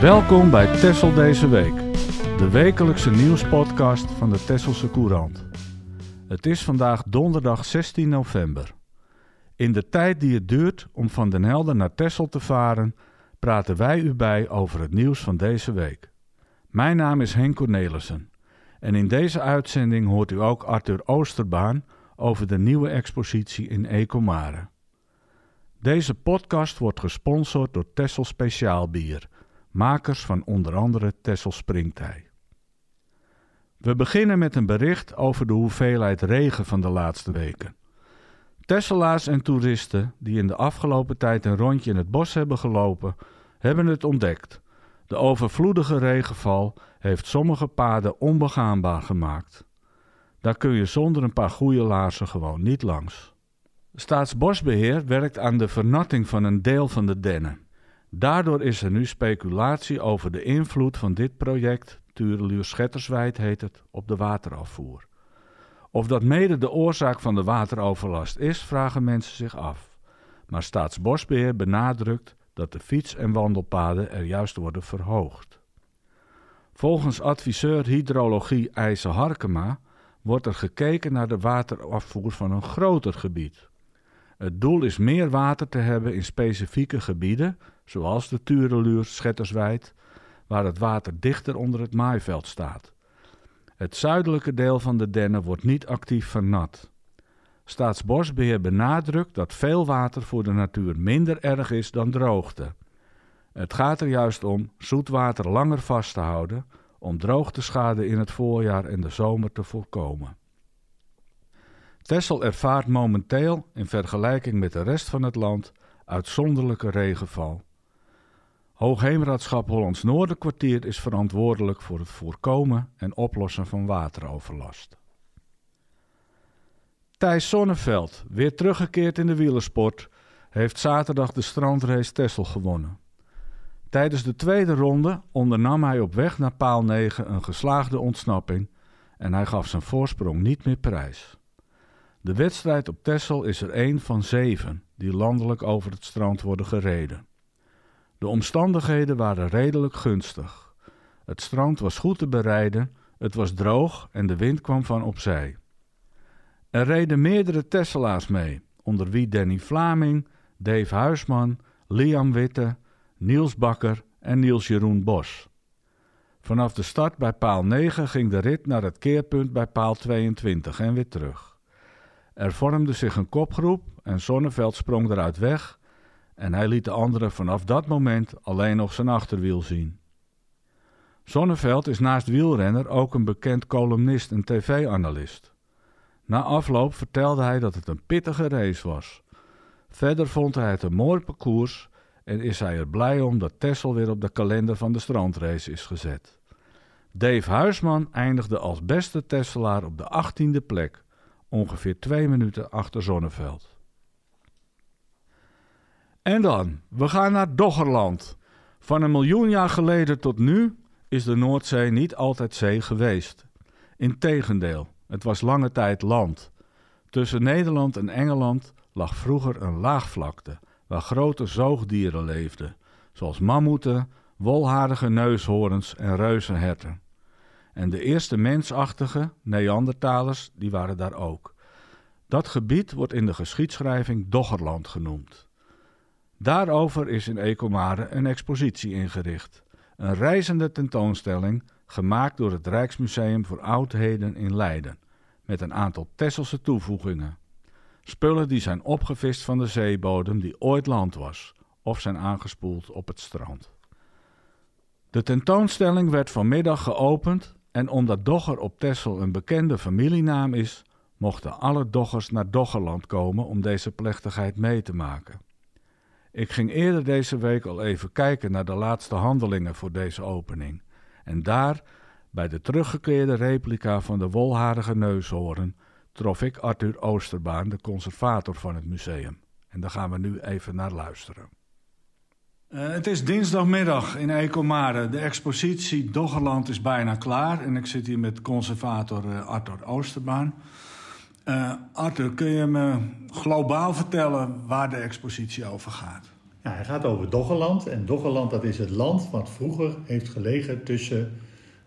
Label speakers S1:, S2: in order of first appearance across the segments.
S1: Welkom bij Tessel deze week, de wekelijkse nieuwspodcast van de Tesselse Courant. Het is vandaag donderdag 16 november. In de tijd die het duurt om van Den Helder naar Tessel te varen, praten wij u bij over het nieuws van deze week. Mijn naam is Henk Cornelissen en in deze uitzending hoort u ook Arthur Oosterbaan over de nieuwe expositie in Ecomare. Deze podcast wordt gesponsord door Tessel Speciaal Bier, makers van onder andere Tessel Springtij. We beginnen met een bericht over de hoeveelheid regen van de laatste weken. Tesselaars en toeristen die in de afgelopen tijd een rondje in het bos hebben gelopen, hebben het ontdekt. De overvloedige regenval heeft sommige paden onbegaanbaar gemaakt. Daar kun je zonder een paar goede laarzen gewoon niet langs. Staatsbosbeheer werkt aan de vernatting van een deel van de dennen. Daardoor is er nu speculatie over de invloed van dit project, Tureluur-Schetterswijd heet het, op de waterafvoer. Of dat mede de oorzaak van de wateroverlast is, vragen mensen zich af. Maar Staatsbosbeheer benadrukt dat de fiets- en wandelpaden er juist worden verhoogd. Volgens adviseur hydrologie IJzer Harkema wordt er gekeken naar de waterafvoer van een groter gebied. Het doel is meer water te hebben in specifieke gebieden, zoals de Tureluur Schetterswijd, waar het water dichter onder het maaiveld staat. Het zuidelijke deel van de dennen wordt niet actief vernat. Staatsbosbeheer benadrukt dat veel water voor de natuur minder erg is dan droogte. Het gaat er juist om zoetwater langer vast te houden om droogteschade in het voorjaar en de zomer te voorkomen. Tessel ervaart momenteel, in vergelijking met de rest van het land, uitzonderlijke regenval. Hoogheemraadschap Hollands Noorderkwartier is verantwoordelijk voor het voorkomen en oplossen van wateroverlast. Thijs Sonneveld, weer teruggekeerd in de wielersport, heeft zaterdag de strandrace Tessel gewonnen. Tijdens de tweede ronde ondernam hij op weg naar paal 9 een geslaagde ontsnapping en hij gaf zijn voorsprong niet meer prijs. De wedstrijd op Tessel is er één van zeven die landelijk over het strand worden gereden. De omstandigheden waren redelijk gunstig. Het strand was goed te bereiden, het was droog en de wind kwam van opzij. Er reden meerdere Tesselaars mee, onder wie Danny Vlaming, Dave Huisman, Liam Witte, Niels Bakker en Niels Jeroen Bos. Vanaf de start bij paal 9 ging de rit naar het keerpunt bij paal 22 en weer terug. Er vormde zich een kopgroep en Zonneveld sprong eruit weg en hij liet de anderen vanaf dat moment alleen nog zijn achterwiel zien. Zonneveld is naast wielrenner ook een bekend columnist en tv-analyst. Na afloop vertelde hij dat het een pittige race was. Verder vond hij het een mooi parcours en is hij er blij om dat Tessel weer op de kalender van de strandrace is gezet. Dave Huisman eindigde als beste Tesselaar op de 18e plek, ongeveer twee minuten achter Zonneveld. En dan, we gaan naar Doggerland. Van een miljoen jaar geleden tot nu is de Noordzee niet altijd zee geweest. Integendeel, het was lange tijd land. Tussen Nederland en Engeland lag vroeger een laagvlakte waar grote zoogdieren leefden, zoals mammoeten, wolharige neushoorns en reuzenherten. En de eerste mensachtige, Neandertalers, die waren daar ook. Dat gebied wordt in de geschiedschrijving Doggerland genoemd. Daarover is in Ecomare een expositie ingericht. Een reizende tentoonstelling gemaakt door het Rijksmuseum voor Oudheden in Leiden, met een aantal Tesselse toevoegingen. Spullen die zijn opgevist van de zeebodem die ooit land was, of zijn aangespoeld op het strand. De tentoonstelling werd vanmiddag geopend en omdat Dogger op Tessel een bekende familienaam is, mochten alle doggers naar Doggerland komen om deze plechtigheid mee te maken. Ik ging eerder deze week al even kijken naar de laatste handelingen voor deze opening. En daar, bij de teruggekeerde replica van de wolharige neushoorn, trof ik Arthur Oosterbaan, de conservator van het museum. En daar gaan we nu even naar luisteren. Uh, het is dinsdagmiddag in Ecomare. De expositie Doggerland is bijna klaar. En ik zit hier met conservator uh, Arthur Oosterbaan. Uh, Arthur, kun je me globaal vertellen waar de expositie over gaat?
S2: Ja, hij gaat over Doggerland. En Doggerland dat is het land wat vroeger heeft gelegen tussen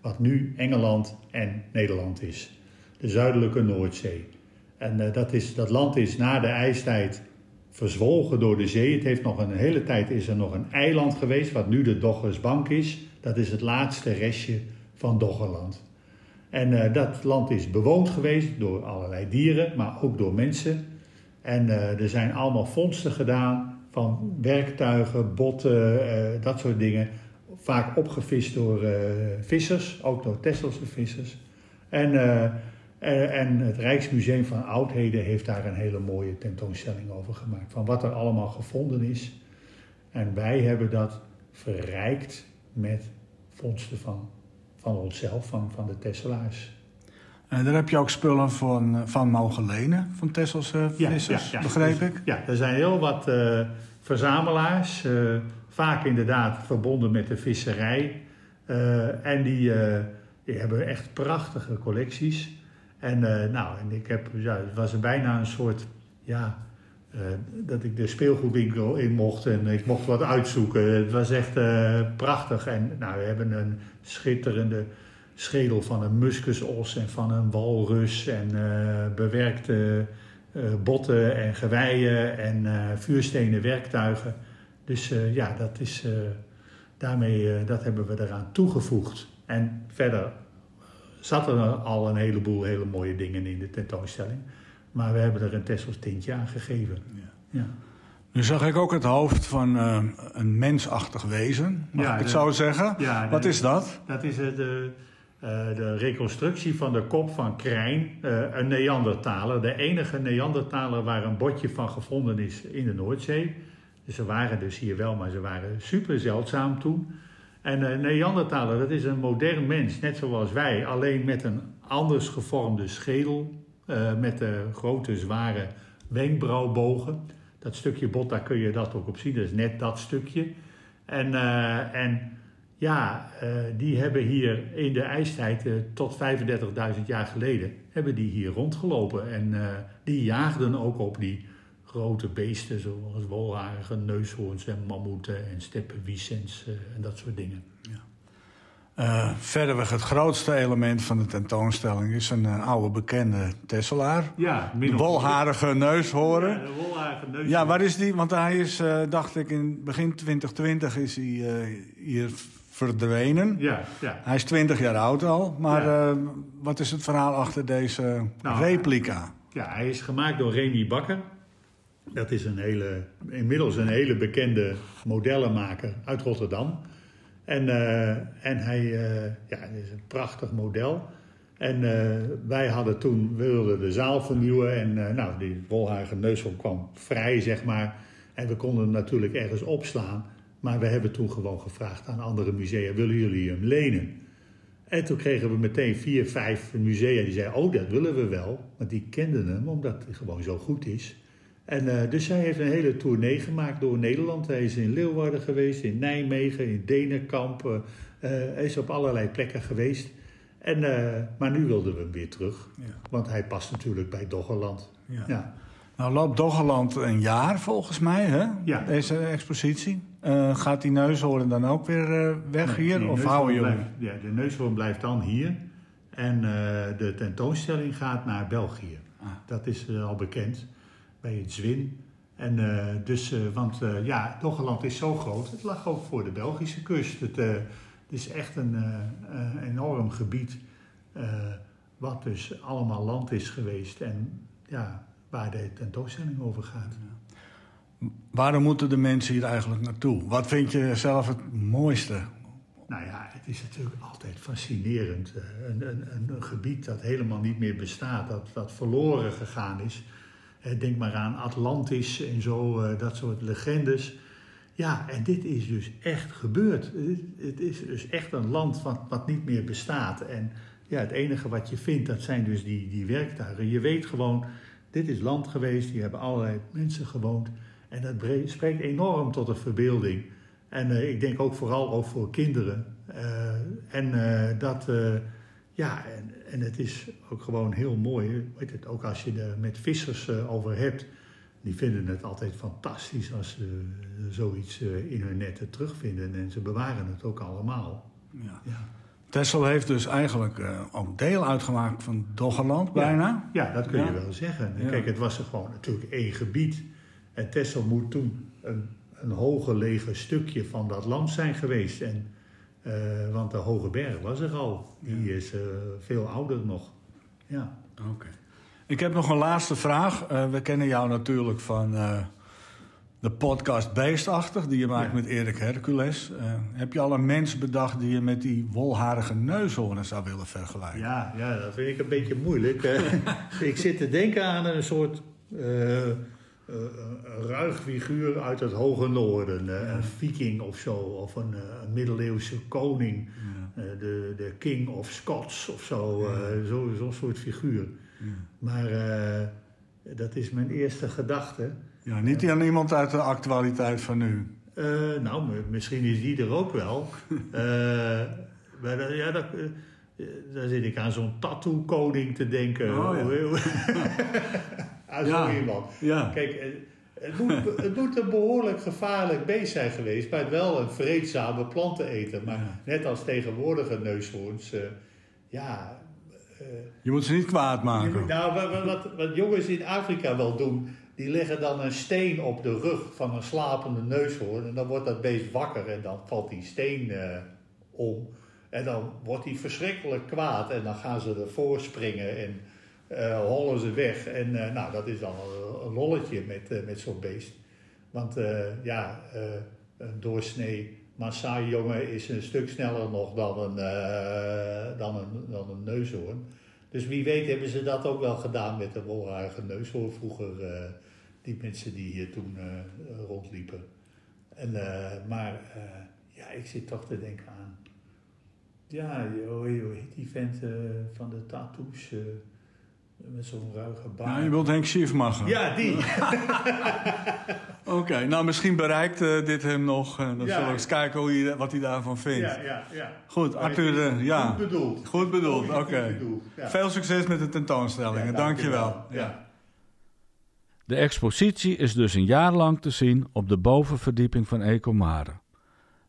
S2: wat nu Engeland en Nederland is. De zuidelijke Noordzee. En dat, is, dat land is na de ijstijd verzwolgen door de zee. Het heeft nog een hele tijd is er nog een eiland geweest, wat nu de Doggersbank is. Dat is het laatste restje van Doggerland. En uh, dat land is bewoond geweest door allerlei dieren, maar ook door mensen. En uh, er zijn allemaal vondsten gedaan van werktuigen, botten, uh, dat soort dingen. Vaak opgevist door vissers, ook door Tesselse vissers. En, en het Rijksmuseum van Oudheden heeft daar een hele mooie tentoonstelling over gemaakt. Van wat er allemaal gevonden is. En wij hebben dat verrijkt met vondsten van van onszelf, van, van de Tesselaars.
S1: En daar heb je ook spullen van, van mogen lenen, van Tesselse vissers, ja, ja, begreep ik?
S2: Ja, er zijn heel wat uh, verzamelaars, uh, vaak inderdaad verbonden met de visserij. Uh, en die, die hebben echt prachtige collecties. En, nou, en ik heb, ja, het was bijna een soort, ja, uh, dat ik de speelgoedwinkel in mocht en ik mocht wat uitzoeken. Het was echt uh, prachtig. En nou, we hebben een schitterende schedel van een muskusos en van een walrus en bewerkte botten en geweien en vuurstenen werktuigen. Dus ja, dat is, daarmee dat hebben we eraan toegevoegd. En verder zat er al een heleboel hele mooie dingen in de tentoonstelling. Maar we hebben er een Tessels tintje aan gegeven. Ja. ja.
S1: Nu zag ik ook het hoofd van uh, een mensachtig wezen, mag ja, ik het zo zeggen. Ja, Wat is dat?
S2: Dat is de, uh, de reconstructie van de kop van Krijn, uh, een Neandertaler. De enige Neandertaler waar een botje van gevonden is in de Noordzee. Dus ze waren dus hier wel, maar ze waren super zeldzaam toen. En een Neandertaler, dat is een modern mens, net zoals wij, alleen met een anders gevormde schedel uh, met de grote, zware wenkbrauwbogen. Dat stukje bot, daar kun je dat ook op zien. Dat is net dat stukje. En, uh, en ja, uh, die hebben hier in de ijstijd tot 35.000 jaar geleden... hebben die hier rondgelopen. En die jaagden ook op die grote beesten... zoals wolharigen, neushoorns en mammoeten en steppenwiesens en dat soort dingen. Ja.
S1: Uh, verderweg het grootste element van de tentoonstelling is een uh, oude bekende Tesselaar. Ja, de wolharige neushoorn. Ja, de wolharige neushoorn. Ja, waar is die? Want hij is, uh, dacht ik, in begin 2020 is hij hier verdwenen. Ja, ja. Hij is 20 jaar oud al. Maar ja. wat is het verhaal achter deze nou, replica?
S2: Ja, hij is gemaakt door Remy Bakker. Dat is een hele, inmiddels een hele bekende modellenmaker uit Rotterdam. En, uh, en hij uh, ja, is een prachtig model. En uh, wij hadden toen, we wilden de zaal vernieuwen. En nou, die Wolhagen neushoorn kwam vrij, zeg maar. En we konden hem natuurlijk ergens opslaan. Maar we hebben toen gewoon gevraagd aan andere musea: willen jullie hem lenen? En toen kregen we meteen vier, vijf musea die zeiden: Oh, dat willen we wel. Want die kenden hem omdat hij gewoon zo goed is. En uh, dus hij heeft een hele tournee gemaakt door Nederland. Hij is in Leeuwarden geweest, in Nijmegen, in Denenkamp. Uh, hij is op allerlei plekken geweest. En, uh, maar nu wilden we hem weer terug. Ja. Want hij past natuurlijk bij Doggerland. Ja. ja.
S1: Nou loopt Doggerland een jaar volgens mij, hè? Ja. Deze expositie. gaat die neushoorn dan ook weer weg nee, hier? Of houden jullie?
S2: Ja, de neushoorn blijft dan hier. En de tentoonstelling gaat naar België. Ah. Dat is al bekend bij het Zwin. En uh, dus, uh, want uh, ja, Doggerland is zo groot. Het lag ook voor de Belgische kust. Het, het is echt een enorm gebied. wat dus allemaal land is geweest. En ja, waar de tentoonstelling over gaat.
S1: Waarom moeten de mensen hier eigenlijk naartoe? Wat vind je zelf het mooiste?
S2: Nou ja, het is natuurlijk altijd fascinerend. Een, een, een gebied dat helemaal niet meer bestaat, dat, dat verloren gegaan is. Denk maar aan Atlantis en zo, eh, dat soort legendes. Ja, en dit is dus echt gebeurd. Het is dus echt een land wat, wat niet meer bestaat. En ja, het enige wat je vindt, dat zijn dus die, die werktuigen. Je weet gewoon, dit is land geweest, hier hebben allerlei mensen gewoond. En dat spreekt enorm tot de verbeelding. En uh, ik denk ook vooral ook voor kinderen. En dat ja, en, en het is ook gewoon heel mooi. Weet het, ook als je er met vissers uh, over hebt. Die vinden het altijd fantastisch als ze zoiets in hun netten terugvinden. En ze bewaren het ook allemaal.
S1: Ja. ja. Texel heeft dus eigenlijk ook deel uitgemaakt van Doggerland, bijna.
S2: Ja, dat kun je wel zeggen. Kijk, het was er gewoon natuurlijk één gebied. En Texel moet toen een, een hoger stukje van dat land zijn geweest. En, want de Hoge Berg was er al. Die is veel ouder nog. Ja.
S1: Oké. Ik heb nog een laatste vraag. Uh, we kennen jou natuurlijk van de podcast Beestachtig, die je maakt met Erik Hercules. Heb je al een mens bedacht die je met die wolharige neushoornen zou willen vergelijken?
S2: Ja, ja dat vind ik een beetje moeilijk. ik zit te denken aan een soort ruig figuur uit het hoge noorden. Een viking of zo, of een, een middeleeuwse koning. Ja. de, de king of Scots of zo, zo'n zo soort figuur. Maar dat is mijn eerste gedachte.
S1: Ja, niet aan iemand uit de actualiteit van nu.
S2: Nou, misschien is die er ook wel. maar ja, dat, daar zit ik aan zo'n tattoo-koning te denken. Oh, ja. aan iemand. Ja. Kijk, het moet, het moet een behoorlijk gevaarlijk beest zijn geweest, maar wel een vreedzame planteneter. Maar net als tegenwoordige neushoorns, ja,
S1: je moet ze niet kwaad maken.
S2: nou, wat, wat, wat, jongens in Afrika wel doen, die leggen dan een steen op de rug van een slapende neushoorn. En dan wordt dat beest wakker en dan valt die steen uh, om. En dan wordt hij verschrikkelijk kwaad en dan gaan ze ervoor springen en hollen ze weg. En uh, nou, dat is dan een, lolletje met, met zo'n beest. Want ja, een doorsnee Maasai-jongen is een stuk sneller nog dan een, dan, een, dan een neushoorn. Dus wie weet hebben ze dat ook wel gedaan met de wolharige neushoorn vroeger. Die mensen die hier toen rondliepen. En, maar ja, ik zit toch te denken aan... Ja, hoe heet die vent van de tattoos... Met zo'n ruige baan.
S1: Ja, je wilt Henk Schiefmacher.
S2: Ja, die.
S1: Oké, nou misschien bereikt uh, dit hem nog. Uh, dan zullen we eens kijken hoe hij, wat hij daarvan vindt.
S2: Ja, ja, ja.
S1: Goed, Arthur, uh, ja.
S2: Goed bedoeld.
S1: Goed bedoeld, oké. Okay. Ja. Veel succes met de tentoonstellingen. Ja, dankjewel. Ja. De expositie is dus een jaar lang te zien op de bovenverdieping van Ecomare.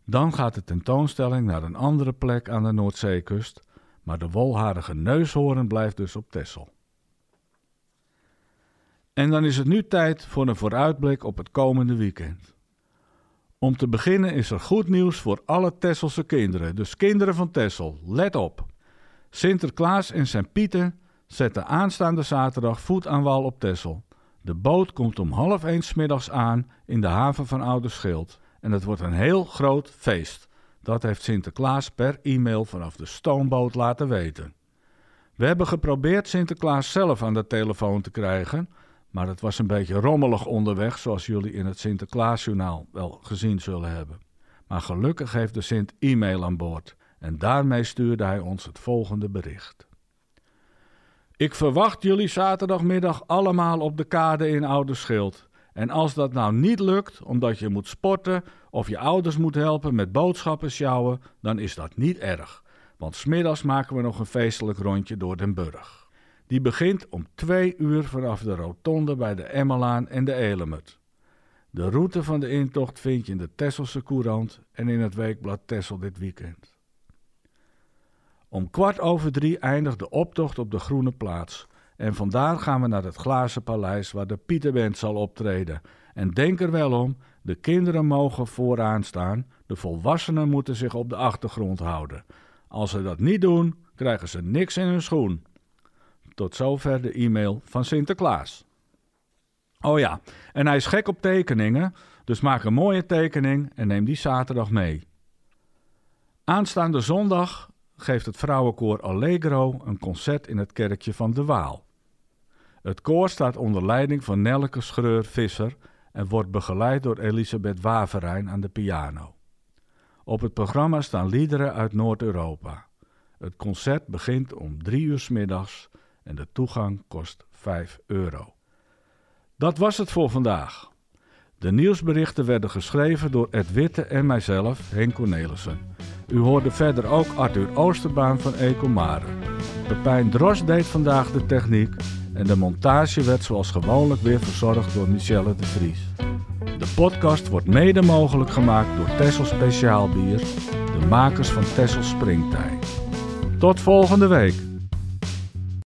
S1: Dan gaat de tentoonstelling naar een andere plek aan de Noordzeekust, maar de wolharige neushoorn blijft dus op Texel. En dan is het nu tijd voor een vooruitblik op het komende weekend. Om te beginnen is er goed nieuws voor alle Tesselse kinderen, dus kinderen van Tessel, let op. Sinterklaas en zijn Pieten zetten aanstaande zaterdag voet aan wal op Tessel. De boot komt om half eens middags aan in de haven van Oude Schild en het wordt een heel groot feest. Dat heeft Sinterklaas per e-mail vanaf de stoomboot laten weten. We hebben geprobeerd Sinterklaas zelf aan de telefoon te krijgen, maar het was een beetje rommelig onderweg, zoals jullie in het Sinterklaasjournaal wel gezien zullen hebben. Maar gelukkig heeft de Sint e-mail aan boord en daarmee stuurde hij ons het volgende bericht. Ik verwacht jullie zaterdagmiddag allemaal op de kade in Oude Schild. En als dat nou niet lukt, omdat je moet sporten of je ouders moet helpen met boodschappen sjouwen, dan is dat niet erg. Want smiddags maken we nog een feestelijk rondje door Den Burg. Die begint om twee uur vanaf de rotonde bij de Emmelaan en de Elemert. De route van de intocht vind je in de Tesselse Courant en in het weekblad Tessel dit weekend. Om kwart over drie eindigt de optocht op de Groene Plaats. En vandaar gaan we naar het Glazen Paleis waar de Pieterband zal optreden. En denk er wel om, de kinderen mogen vooraan staan, de volwassenen moeten zich op de achtergrond houden. Als ze dat niet doen, krijgen ze niks in hun schoen. Tot zover de e-mail van Sinterklaas. Oh ja, en hij is gek op tekeningen, dus maak een mooie tekening en neem die zaterdag mee. Aanstaande zondag geeft het vrouwenkoor Allegro een concert in het kerkje van de Waal. Het koor staat onder leiding van Nelke Schreur-Visser en wordt begeleid door Elisabeth Waverijn aan de piano. Op het programma staan liederen uit Noord-Europa. Het concert begint om drie uur middags en de toegang kost 5 euro. Dat was het voor vandaag. De nieuwsberichten werden geschreven door Ed Witte en mijzelf, Henk Cornelissen. U hoorde verder ook Arthur Oosterbaan van Ecomare. Pepijn Dros deed vandaag de techniek En de montage werd zoals gewoonlijk weer verzorgd door Michelle de Vries. De podcast wordt mede mogelijk gemaakt door Tessel Speciaal Bier, de makers van Tessel Springtij. Tot volgende week.